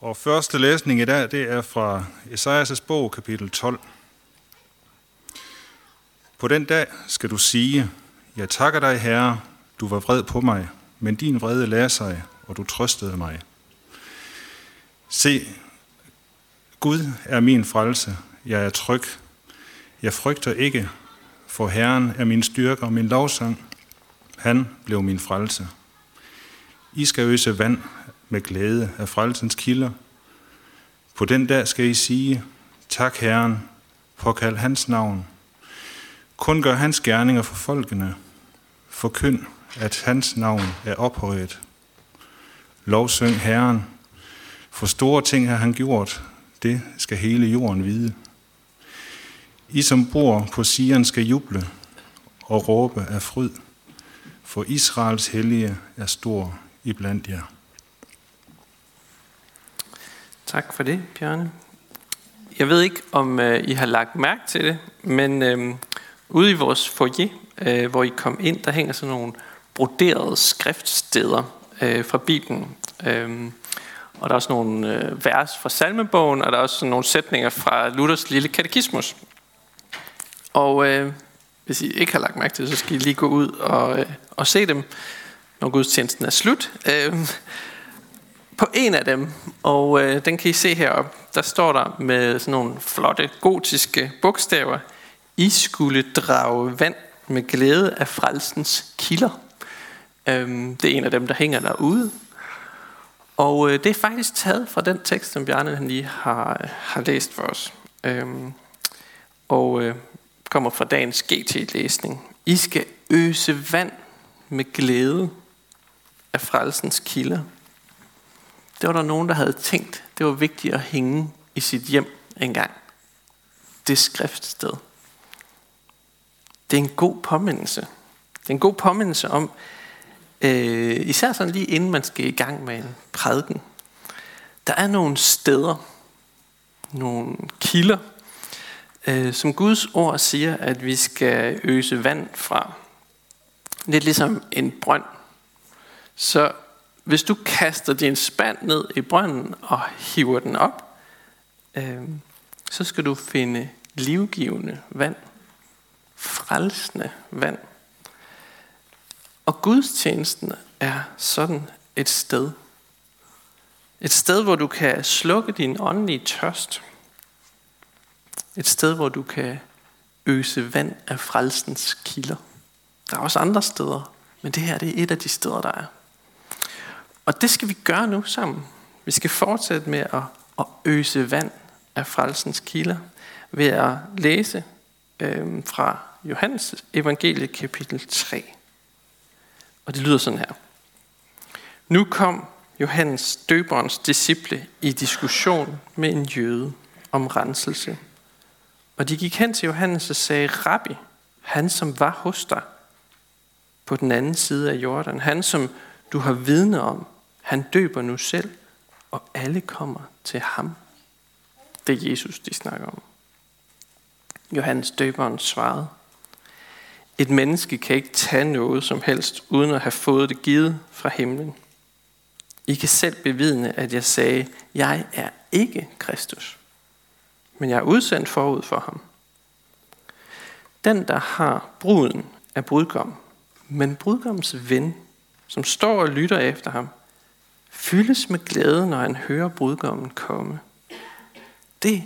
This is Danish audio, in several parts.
Og første læsning i dag, det er fra Esajas' bog, kapitel 12. På den dag skal du sige, jeg takker dig, Herre, du var vred på mig, men din vrede lagde sig, og du trøstede mig. Se, Gud er min frelse, jeg er tryg. Jeg frygter ikke, for Herren er min styrke og min lovsang. Han blev min frelse. I skal øse vand med glæde af frelsens kilder. På den dag skal I sige, tak Herren, påkald hans navn. Kun gør hans gerninger for folkene. Forkynd, at hans navn er ophøjet. Lovsyng Herren, for store ting har han gjort, det skal hele jorden vide. I som bor på Sion skal juble og råbe af fryd, for Israels hellige er stor i blandt jer. Tak for det, Bjørne. Jeg ved ikke, om øh, I har lagt mærke til det, men øh, ude i vores foyer, øh, hvor I kom ind, der hænger sådan nogle broderede skriftsteder øh, fra Bibelen. Øh, og der er også nogle øh, vers fra salmebogen, og der er også nogle sætninger fra Luthers lille katekismus. Og øh, hvis I ikke har lagt mærke til det, så skal I lige gå ud og, øh, og se dem, når gudstjenesten er slut. Øh, på en af dem, og øh, den kan I se heroppe, der står der med sådan nogle flotte gotiske bogstaver, I skulle drage vand med glæde af frelsens kilder. Øhm, det er en af dem, der hænger derude. Og øh, det er faktisk taget fra den tekst, som Bjarne han lige har, har læst for os. Øhm, og øh, kommer fra dagens GT-læsning. I skal øse vand med glæde af frelsens kilder. Det var der nogen, der havde tænkt, det var vigtigt at hænge i sit hjem engang. Det skriftsted. Det er en god påmindelse. Det er en god påmindelse om, øh, især sådan lige inden man skal i gang med en prædiken. Der er nogle steder, nogle kilder, øh, som Guds ord siger, at vi skal øse vand fra. Lidt ligesom en brønd. Så hvis du kaster din spand ned i brønden og hiver den op, øh, så skal du finde livgivende vand. Frelsende vand. Og gudstjenesten er sådan et sted. Et sted, hvor du kan slukke din åndelige tørst. Et sted, hvor du kan øse vand af frelsens kilder. Der er også andre steder, men det her det er et af de steder, der er. Og det skal vi gøre nu sammen. Vi skal fortsætte med at, at øse vand af frelsens kilder ved at læse øh, fra Johannes evangelie kapitel 3. Og det lyder sådan her. Nu kom Johannes døberens disciple i diskussion med en jøde om renselse. Og de gik hen til Johannes og sagde, Rabbi, han som var hos dig på den anden side af Jordan, han som du har vidne om, han døber nu selv, og alle kommer til ham. Det er Jesus, de snakker om. Johannes døberen svarede, et menneske kan ikke tage noget som helst, uden at have fået det givet fra himlen. I kan selv bevidne, at jeg sagde, jeg er ikke Kristus, men jeg er udsendt forud for ham. Den, der har bruden, er brudgom, men brudgommens ven, som står og lytter efter ham, fyldes med glæde, når han hører brudgommen komme. Det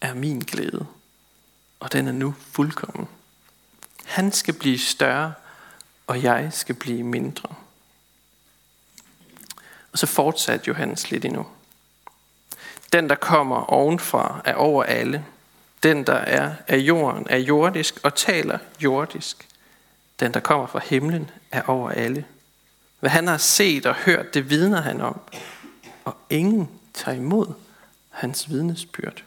er min glæde, og den er nu fuldkommen. Han skal blive større, og jeg skal blive mindre. Og så fortsatte Johannes lidt endnu. Den, der kommer ovenfra, er over alle. Den, der er af jorden, er jordisk og taler jordisk. Den, der kommer fra himlen, er over alle. Hvad han har set og hørt, det vidner han om. Og ingen tager imod hans vidnesbyrd.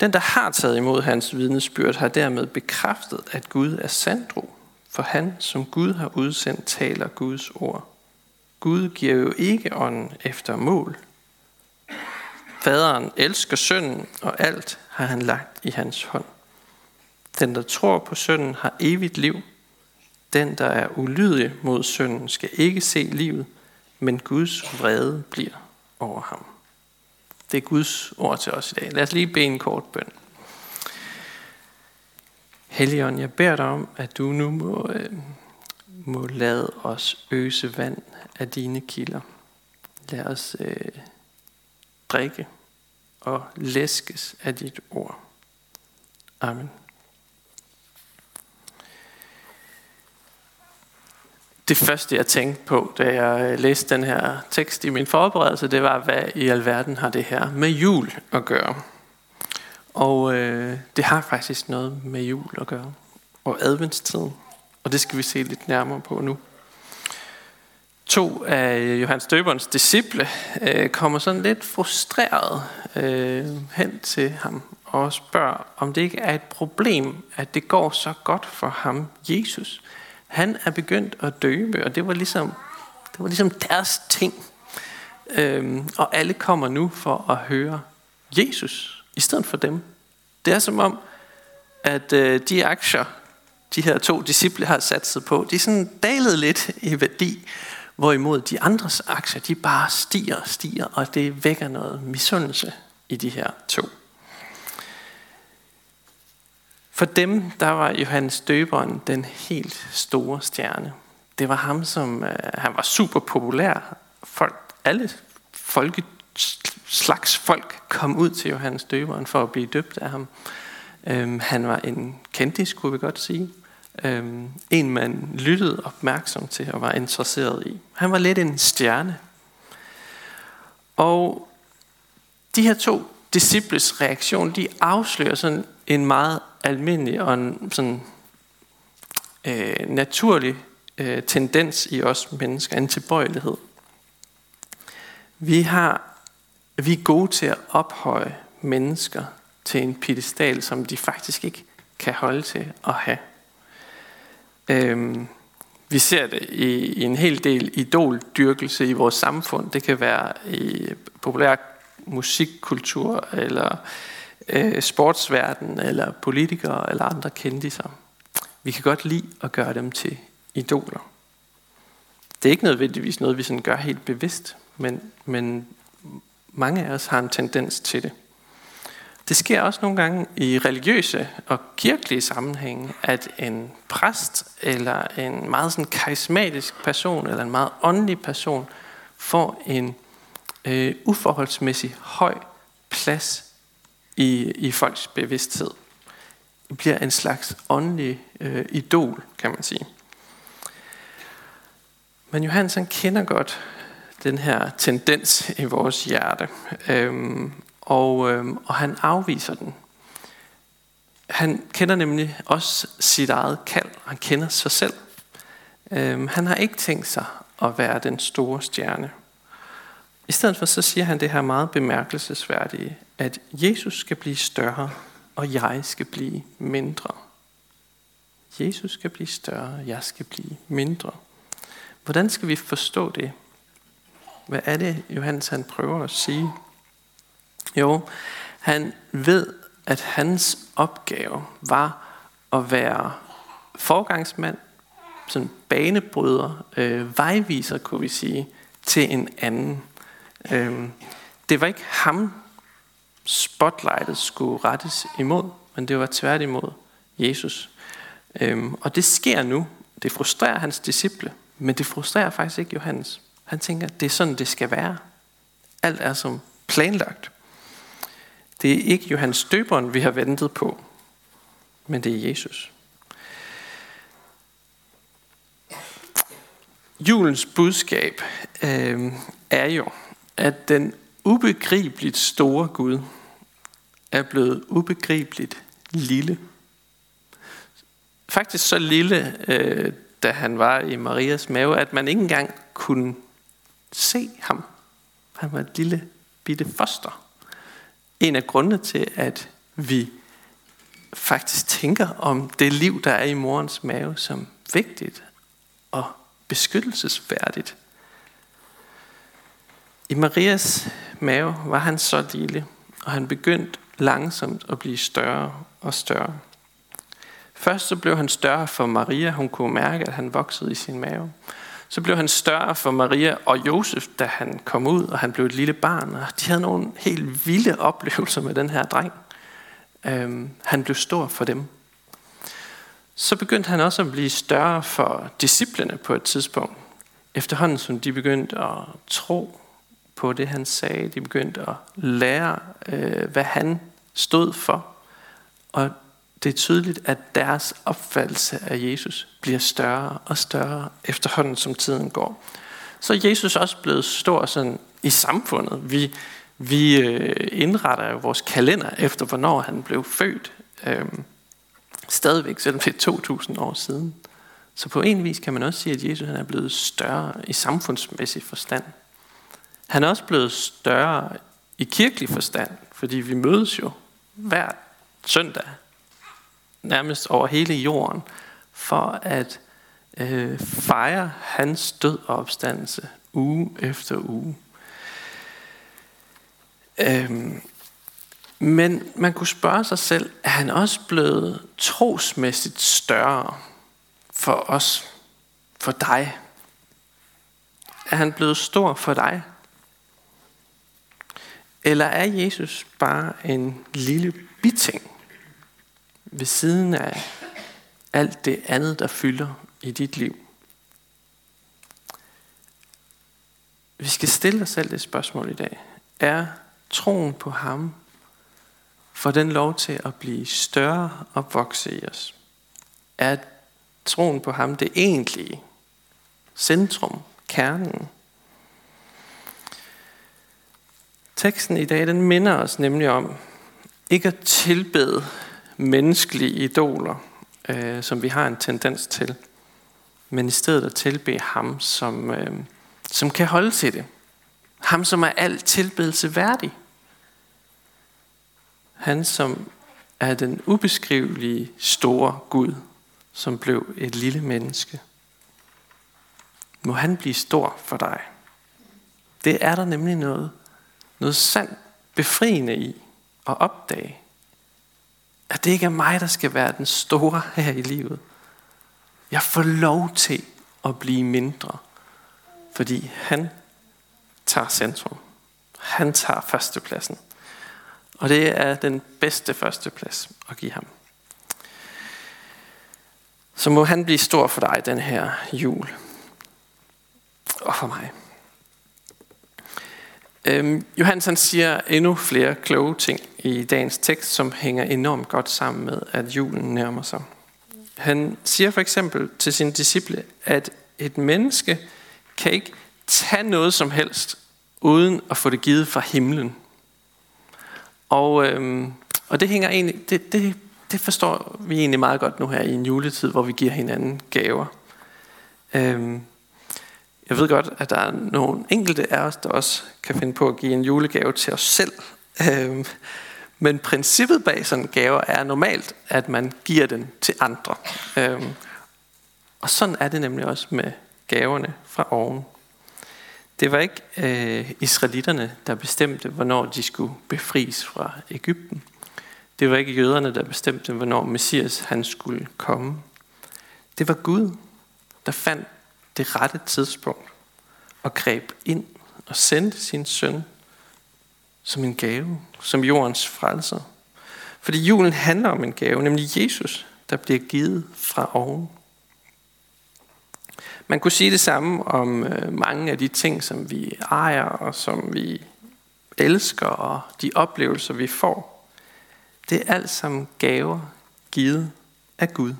Den, der har taget imod hans vidnesbyrd, har dermed bekræftet, at Gud er sandro. For han, som Gud har udsendt, taler Guds ord. Gud giver jo ikke ånden efter mål. Faderen elsker sønnen, og alt har han lagt i hans hånd. Den, der tror på sønnen, har evigt liv, den, der er ulydig mod synden, skal ikke se livet, men Guds vrede bliver over ham. Det er Guds ord til os i dag. Lad os lige bede en kort bøn. Helligånd, jeg beder dig om, at du nu må, øh, må lade os øse vand af dine kilder. Lad os øh, drikke og læskes af dit ord. Amen. Det første, jeg tænkte på, da jeg øh, læste den her tekst i min forberedelse, det var, hvad i alverden har det her med jul at gøre? Og øh, det har faktisk noget med jul at gøre, og adventstiden. Og det skal vi se lidt nærmere på nu. To af øh, Johannes Døberens disciple øh, kommer sådan lidt frustreret øh, hen til ham og spørger, om det ikke er et problem, at det går så godt for ham, Jesus. Han er begyndt at døbe, og det var ligesom, det var ligesom deres ting. Øhm, og alle kommer nu for at høre Jesus, i stedet for dem. Det er som om, at øh, de aktier, de her to disciple har sat sig på, de er sådan dalet lidt i værdi, hvorimod de andres aktier, de bare stiger og stiger, og det vækker noget misundelse i de her to. For dem, der var Johannes Døberen den helt store stjerne. Det var ham, som øh, han var super populær. Folk, alle folke, slags folk kom ud til Johannes Døberen for at blive døbt af ham. Øhm, han var en kendis, kunne vi godt sige. Øhm, en, man lyttede opmærksom til og var interesseret i. Han var lidt en stjerne. Og de her to disciples reaktion, de afslører sådan en meget almindelig og en sådan øh, naturlig øh, tendens i os mennesker, en tilbøjelighed. Vi, har, vi er gode til at ophøje mennesker til en pedestal, som de faktisk ikke kan holde til at have. Øhm, vi ser det i, i en hel del idoldyrkelse i vores samfund. Det kan være i populær musikkultur, eller øh, Øh, sportsverden, eller politikere, eller andre kendiser. Vi kan godt lide at gøre dem til idoler. Det er ikke nødvendigvis noget, vi sådan gør helt bevidst, men, men mange af os har en tendens til det. Det sker også nogle gange i religiøse og kirkelige sammenhænge, at en præst eller en meget sådan karismatisk person eller en meget åndelig person får en øh, uforholdsmæssig høj plads i, i folks bevidsthed. Det bliver en slags åndelig øh, idol, kan man sige. Men Johannes han kender godt den her tendens i vores hjerte, øhm, og, øhm, og han afviser den. Han kender nemlig også sit eget kald, han kender sig selv. Øhm, han har ikke tænkt sig at være den store stjerne. I stedet for så siger han det her meget bemærkelsesværdige, at Jesus skal blive større, og jeg skal blive mindre. Jesus skal blive større, jeg skal blive mindre. Hvordan skal vi forstå det? Hvad er det, Johannes han prøver at sige? Jo, han ved, at hans opgave var at være forgangsmand, sådan banebryder, øh, vejviser, kunne vi sige, til en anden. Øhm, det var ikke ham, spotlightet skulle rettes imod, men det var tværtimod Jesus. Øh, og det sker nu. Det frustrerer hans disciple, men det frustrerer faktisk ikke Johannes. Han tænker, det er sådan, det skal være. Alt er som planlagt. Det er ikke Johannes døberen, vi har ventet på, men det er Jesus. Julens budskab øh, er jo, at den ubegribeligt store Gud er blevet ubegribeligt lille. Faktisk så lille, øh, da han var i Marias mave, at man ikke engang kunne se ham. Han var et lille bitte foster. En af grundene til, at vi faktisk tænker om det liv, der er i morens mave, som vigtigt og beskyttelsesværdigt. I Marias mave var han så lille, og han begyndte langsomt at blive større og større. Først så blev han større for Maria. Hun kunne mærke, at han voksede i sin mave. så blev han større for Maria og Josef, da han kom ud, og han blev et lille barn. Og de havde nogle helt vilde oplevelser med den her dreng. Øhm, han blev stor for dem. Så begyndte han også at blive større for disciplene på et tidspunkt. Efterhånden som de begyndte at tro på det, han sagde. De begyndte at lære, øh, hvad han stod for. Og det er tydeligt, at deres opfattelse af Jesus bliver større og større efterhånden, som tiden går. Så er Jesus også blevet stor sådan i samfundet. Vi, vi øh, indretter jo vores kalender efter, hvornår han blev født. Øhm, stadigvæk, selvom det er 2000 år siden. Så på en vis kan man også sige, at Jesus han er blevet større i samfundsmæssig forstand. Han er også blevet større i kirkelig forstand, fordi vi mødes jo hver søndag, nærmest over hele jorden, for at øh, fejre hans død og opstandelse uge efter uge. Øhm, men man kunne spørge sig selv, er han også blevet trosmæssigt større for os, for dig? Er han blevet stor for dig? Eller er Jesus bare en lille biting ved siden af alt det andet, der fylder i dit liv? Vi skal stille os selv det spørgsmål i dag. Er troen på ham får den lov til at blive større og vokse i os? Er troen på ham det egentlige centrum, kernen? Teksten i dag, den minder os nemlig om ikke at tilbede menneskelige idoler, øh, som vi har en tendens til, men i stedet at tilbede ham, som, øh, som kan holde til det. Ham, som er alt tilbedelse værdig. Han, som er den ubeskrivelige store Gud, som blev et lille menneske. Må han blive stor for dig. Det er der nemlig noget noget sandt befriende i at opdage, at det ikke er mig, der skal være den store her i livet. Jeg får lov til at blive mindre, fordi han tager centrum. Han tager førstepladsen. Og det er den bedste førsteplads at give ham. Så må han blive stor for dig den her jul. Og for mig. Øhm, Johannes han siger endnu flere kloge ting i dagens tekst, som hænger enormt godt sammen med, at julen nærmer sig. Han siger for eksempel til sine disciple, at et menneske kan ikke tage noget som helst, uden at få det givet fra himlen. Og, øhm, og det hænger egentlig, det, det, det forstår vi egentlig meget godt nu her i en juletid, hvor vi giver hinanden gaver. Øhm, jeg ved godt, at der er nogle enkelte af os, der også kan finde på at give en julegave til os selv. Øhm, men princippet bag sådan en gave er normalt, at man giver den til andre. Øhm, og sådan er det nemlig også med gaverne fra oven. Det var ikke øh, israelitterne, der bestemte, hvornår de skulle befries fra Ægypten. Det var ikke jøderne, der bestemte, hvornår Messias han skulle komme. Det var Gud, der fandt det rette tidspunkt og greb ind og sendte sin søn som en gave, som jordens frelser. Fordi julen handler om en gave, nemlig Jesus, der bliver givet fra oven. Man kunne sige det samme om øh, mange af de ting, som vi ejer og som vi elsker og de oplevelser, vi får. Det er alt sammen gaver givet af Gud.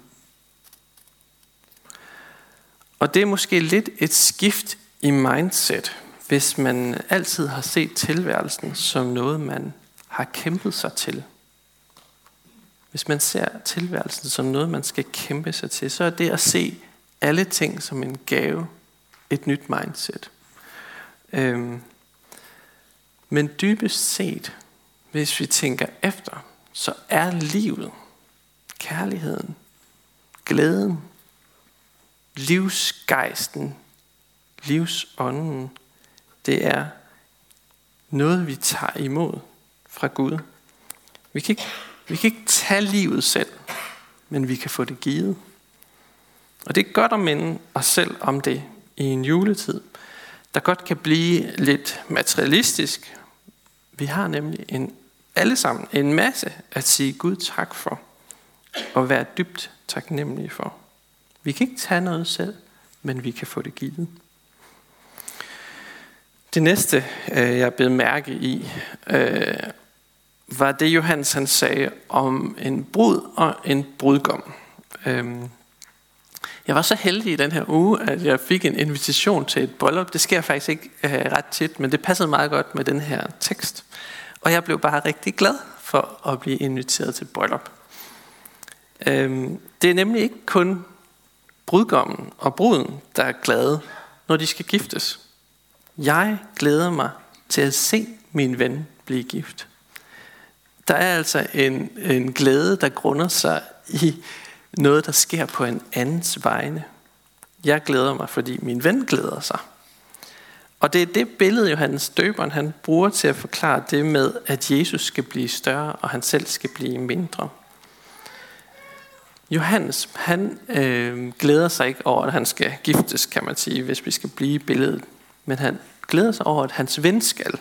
Og det er måske lidt et skift i mindset, hvis man altid har set tilværelsen som noget, man har kæmpet sig til. Hvis man ser tilværelsen som noget, man skal kæmpe sig til, så er det at se alle ting som en gave et nyt mindset. Øhm, men dybest set, hvis vi tænker efter, så er livet, kærligheden, glæden, livsgejsten, livsånden, det er noget, vi tager imod fra Gud. Vi kan, ikke, vi kan ikke tage livet selv, men vi kan få det givet. Og det er godt at minde os selv om det i en juletid, der godt kan blive lidt materialistisk. Vi har nemlig en, alle sammen en masse at sige Gud tak for, og være dybt taknemmelige for. Vi kan ikke tage noget selv, men vi kan få det givet. Det næste, øh, jeg blev mærke i, øh, var det Johannes han sagde om en brud og en brudgom. Øhm, jeg var så heldig i den her uge, at jeg fik en invitation til et bryllup. Det sker faktisk ikke øh, ret tit, men det passede meget godt med den her tekst. Og jeg blev bare rigtig glad for at blive inviteret til bryllup. Øhm, det er nemlig ikke kun brudgommen og bruden, der er glade, når de skal giftes. Jeg glæder mig til at se min ven blive gift. Der er altså en, en glæde, der grunder sig i noget, der sker på en andens vegne. Jeg glæder mig, fordi min ven glæder sig. Og det er det billede, Johannes døberen han bruger til at forklare det med, at Jesus skal blive større, og han selv skal blive mindre. Johannes, han øh, glæder sig ikke over, at han skal giftes, kan man sige, hvis vi skal blive i billedet. Men han glæder sig over, at hans ven skal.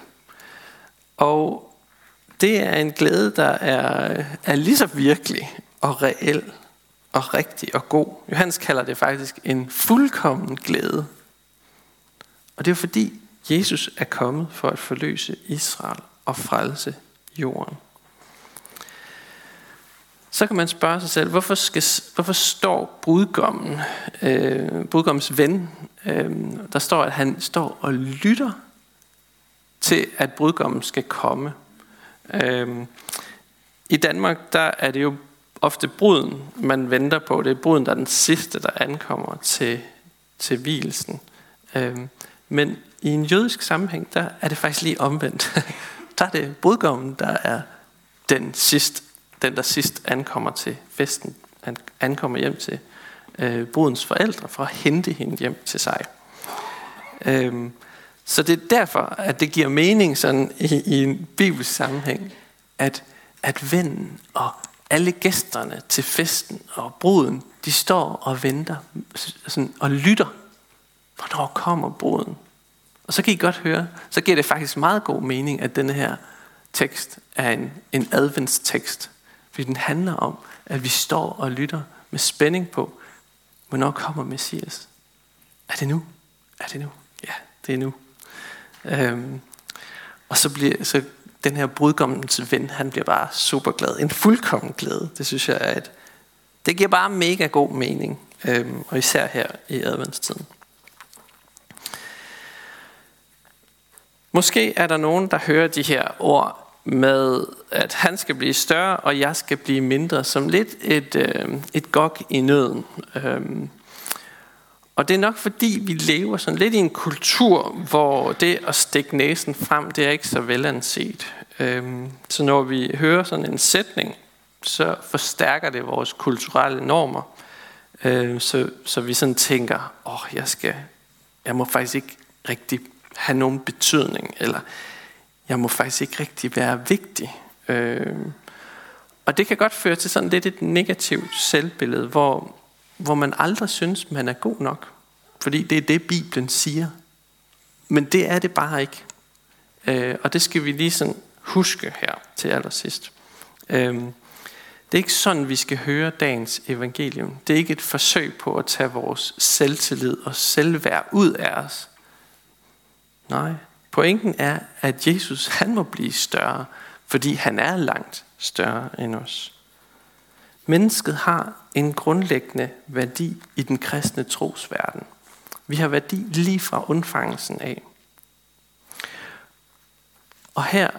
Og det er en glæde, der er, er lige så virkelig og reel og rigtig og god. Johannes kalder det faktisk en fuldkommen glæde. Og det er fordi Jesus er kommet for at forløse Israel og frelse jorden. Så kan man spørge sig selv, hvorfor, skal, hvorfor står brudgommen, øh, brudgommens ven, øh, der står, at han står og lytter til, at brudgommen skal komme. Øh, I Danmark, der er det jo ofte bruden, man venter på. Det er bruden, der er den sidste, der ankommer til, til hvilesen. Øh, men i en jødisk sammenhæng, der er det faktisk lige omvendt. der er det brudgommen, der er den sidste den der sidst ankommer til festen, ankommer hjem til øh, brudens forældre for at hente hende hjem til sig. Øhm, så det er derfor, at det giver mening sådan i, i en bibelsk sammenhæng, at, at vennen og alle gæsterne til festen og bruden, de står og venter sådan, og lytter. Hvornår kommer bruden? Og så kan I godt høre, så giver det faktisk meget god mening, at denne her tekst er en, en adventstekst. Fordi den handler om, at vi står og lytter med spænding på, hvornår kommer Messias? Er det nu? Er det nu? Ja, det er nu. Øhm, og så bliver så den her brudgommens ven, han bliver bare super glad. En fuldkommen glæde. Det synes jeg er et, det giver bare mega god mening. Øhm, og især her i adventstiden. Måske er der nogen, der hører de her ord med, at han skal blive større, og jeg skal blive mindre, som lidt et, øh, et gok i nøden. Øh, og det er nok fordi, vi lever sådan lidt i en kultur, hvor det at stikke næsen frem, det er ikke så velanset. Øhm, så når vi hører sådan en sætning, så forstærker det vores kulturelle normer. Øhm, så, så vi sådan tænker, åh, oh, jeg skal, jeg må faktisk ikke rigtig have nogen betydning, eller jeg må faktisk ikke rigtig være vigtig. Øh, og det kan godt føre til sådan lidt et negativt selvbillede, hvor hvor man aldrig synes, man er god nok. Fordi det er det, Bibelen siger. Men det er det bare ikke. Øh, og det skal vi lige sådan huske her til allersidst. Øh, det er ikke sådan, vi skal høre dagens evangelium. Det er ikke et forsøg på at tage vores selvtillid og selvværd ud af os. Nej, pointen er, at Jesus han må blive større, fordi han er langt større end os. Mennesket har en grundlæggende værdi i den kristne trosverden. Vi har værdi lige fra undfangelsen af. Og her,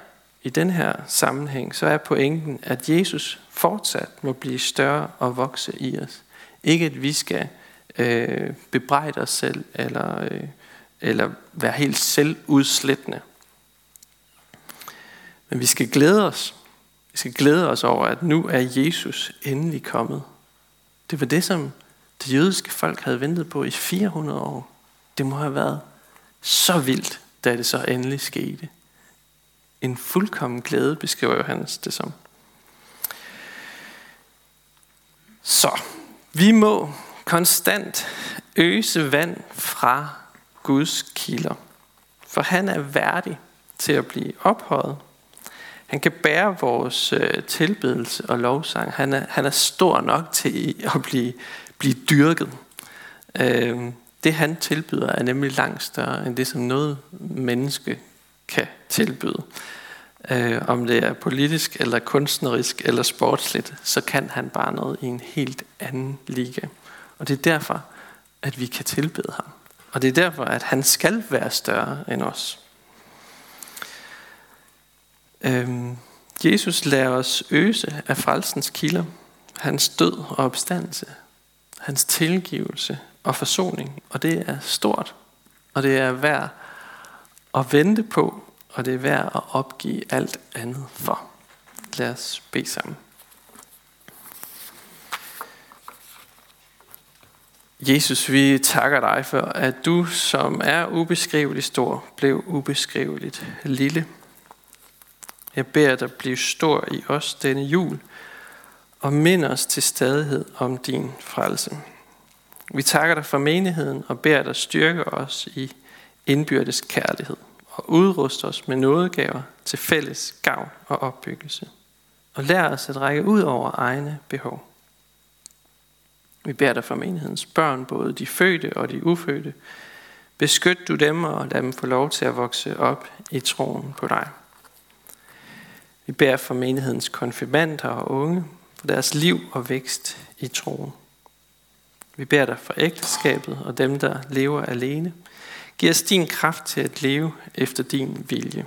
i den her sammenhæng, så er pointen, at Jesus fortsat må blive større og vokse i os. Ikke at vi skal øh, bebrejde os selv, eller, øh, eller være helt selvudslættende. Men vi skal glæde os vi skal glæde os over, at nu er Jesus endelig kommet. Det var det, som det jødiske folk havde ventet på i 400 år. Det må have været så vildt, da det så endelig skete. En fuldkommen glæde beskriver Johannes det som. Så vi må konstant øse vand fra Guds kilder. For han er værdig til at blive ophøjet. Han kan bære vores øh, tilbedelse og lovsang. Han er, han er stor nok til at blive, blive dyrket. Øh, det han tilbyder er nemlig langt større end det, som noget menneske kan tilbyde. Øh, om det er politisk, eller kunstnerisk, eller sportsligt, så kan han bare noget i en helt anden liga. Og det er derfor, at vi kan tilbede ham. Og det er derfor, at han skal være større end os. Øhm, Jesus lader os øse af frelsens kilder, hans død og opstandelse, hans tilgivelse og forsoning. Og det er stort, og det er værd at vente på, og det er værd at opgive alt andet for. Lad os bede sammen. Jesus, vi takker dig for, at du, som er ubeskriveligt stor, blev ubeskriveligt lille. Jeg beder dig blive stor i os denne jul, og mind os til stadighed om din frelse. Vi takker dig for menigheden og beder dig styrke os i indbyrdes kærlighed og udruste os med nådegaver til fælles gavn og opbyggelse. Og lær os at række ud over egne behov. Vi beder dig for menighedens børn, både de fødte og de ufødte. Beskyt du dem og lad dem få lov til at vokse op i troen på dig. Vi beder for menighedens konfirmander og unge, for deres liv og vækst i troen. Vi beder dig for ægteskabet og dem, der lever alene. Giv os din kraft til at leve efter din vilje.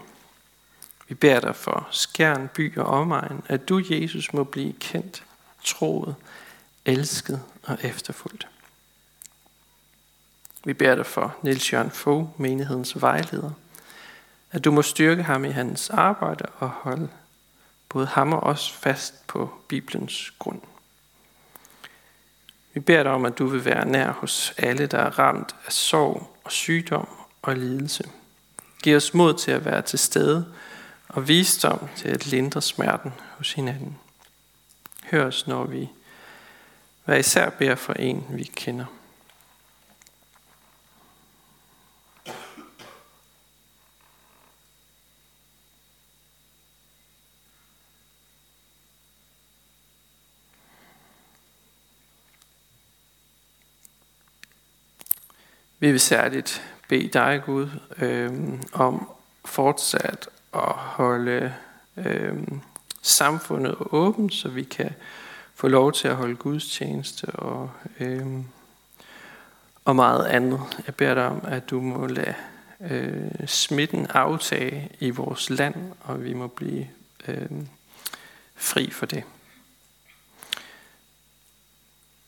Vi beder dig for skærn, by og omegn, at du, Jesus, må blive kendt, troet, elsket og efterfulgt. Vi beder dig for Niels Jørgen Fogh, menighedens vejleder, at du må styrke ham i hans arbejde og holde både ham og os fast på Bibelens grund. Vi beder dig om, at du vil være nær hos alle, der er ramt af sorg og sygdom og lidelse. Giv os mod til at være til stede og visdom til at lindre smerten hos hinanden. Hør os, når vi hver især beder for en, vi kender. Vi vil særligt bede dig, Gud, øh, om fortsat at holde øh, samfundet åbent, så vi kan få lov til at holde Guds tjeneste og, øh, og meget andet. Jeg beder dig om, at du må lade øh, smitten aftage i vores land, og vi må blive øh, fri for det.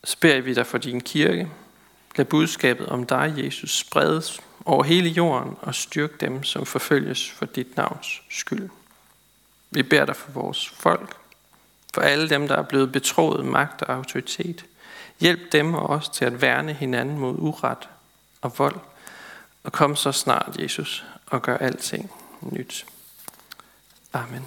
Så beder vi dig for din kirke, Lad budskabet om dig, Jesus, spredes over hele jorden og styrk dem, som forfølges for dit navns skyld. Vi beder dig for vores folk, for alle dem, der er blevet betroet magt og autoritet. Hjælp dem og os til at værne hinanden mod uret og vold, og kom så snart, Jesus, og gør alting nyt. Amen.